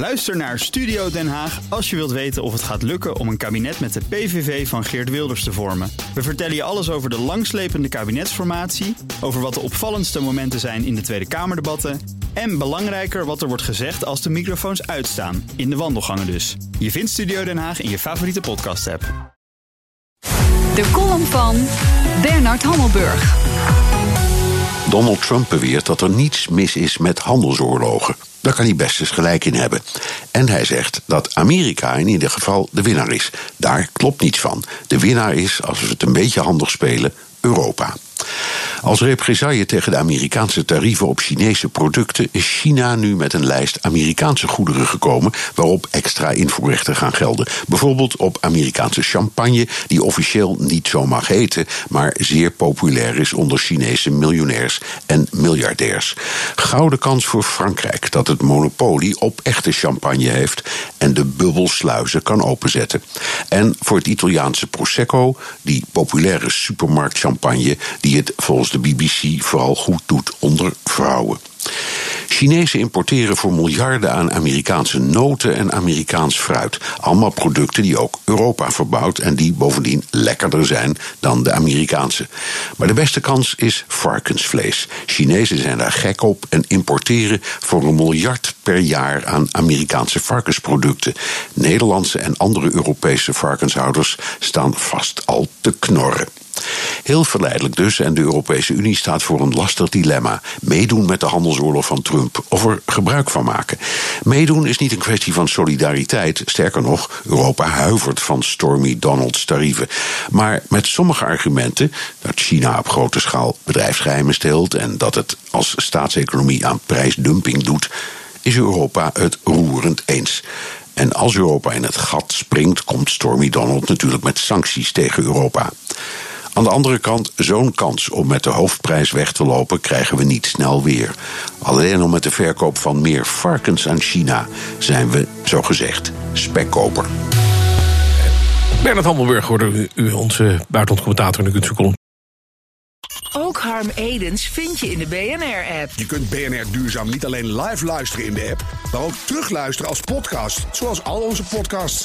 Luister naar Studio Den Haag als je wilt weten of het gaat lukken om een kabinet met de PVV van Geert Wilders te vormen. We vertellen je alles over de langslepende kabinetsformatie, over wat de opvallendste momenten zijn in de Tweede Kamerdebatten en belangrijker wat er wordt gezegd als de microfoons uitstaan, in de wandelgangen dus. Je vindt Studio Den Haag in je favoriete podcast-app. De column van Bernard Hammelburg. Donald Trump beweert dat er niets mis is met handelsoorlogen. Daar kan hij best eens gelijk in hebben. En hij zegt dat Amerika in ieder geval de winnaar is. Daar klopt niets van. De winnaar is, als we het een beetje handig spelen, Europa. Als represaille tegen de Amerikaanse tarieven op Chinese producten is China nu met een lijst Amerikaanse goederen gekomen waarop extra invoerrechten gaan gelden. Bijvoorbeeld op Amerikaanse champagne, die officieel niet zo mag heten, maar zeer populair is onder Chinese miljonairs en miljardairs. Gouden kans voor Frankrijk dat het monopolie op echte champagne heeft en de bubbelsluizen kan openzetten. En voor het Italiaanse Prosecco, die populaire supermarktchampagne die het volgens de BBC vooral goed doet onder vrouwen. Chinezen importeren voor miljarden aan Amerikaanse noten en Amerikaans fruit. Allemaal producten die ook Europa verbouwt en die bovendien lekkerder zijn dan de Amerikaanse. Maar de beste kans is varkensvlees. Chinezen zijn daar gek op en importeren voor een miljard per jaar aan Amerikaanse varkensproducten. Nederlandse en andere Europese varkenshouders staan vast al te knorren. Heel verleidelijk dus, en de Europese Unie staat voor een lastig dilemma. Meedoen met de handelsoorlog van Trump of er gebruik van maken. Meedoen is niet een kwestie van solidariteit. Sterker nog, Europa huivert van Stormy Donald's tarieven. Maar met sommige argumenten, dat China op grote schaal bedrijfsgeheimen steelt en dat het als staatseconomie aan prijsdumping doet, is Europa het roerend eens. En als Europa in het gat springt, komt Stormy Donald natuurlijk met sancties tegen Europa. Aan de andere kant, zo'n kans om met de hoofdprijs weg te lopen krijgen we niet snel weer. Alleen al met de verkoop van meer varkens aan China zijn we, zogezegd, spekkoper. Bernard Hammelburg hoorde u, onze buitenlandcommentator in de kunstcolumn. Ook Harm Edens vind je in de BNR-app. Je kunt BNR Duurzaam niet alleen live luisteren in de app, maar ook terugluisteren als podcast, zoals al onze podcasts.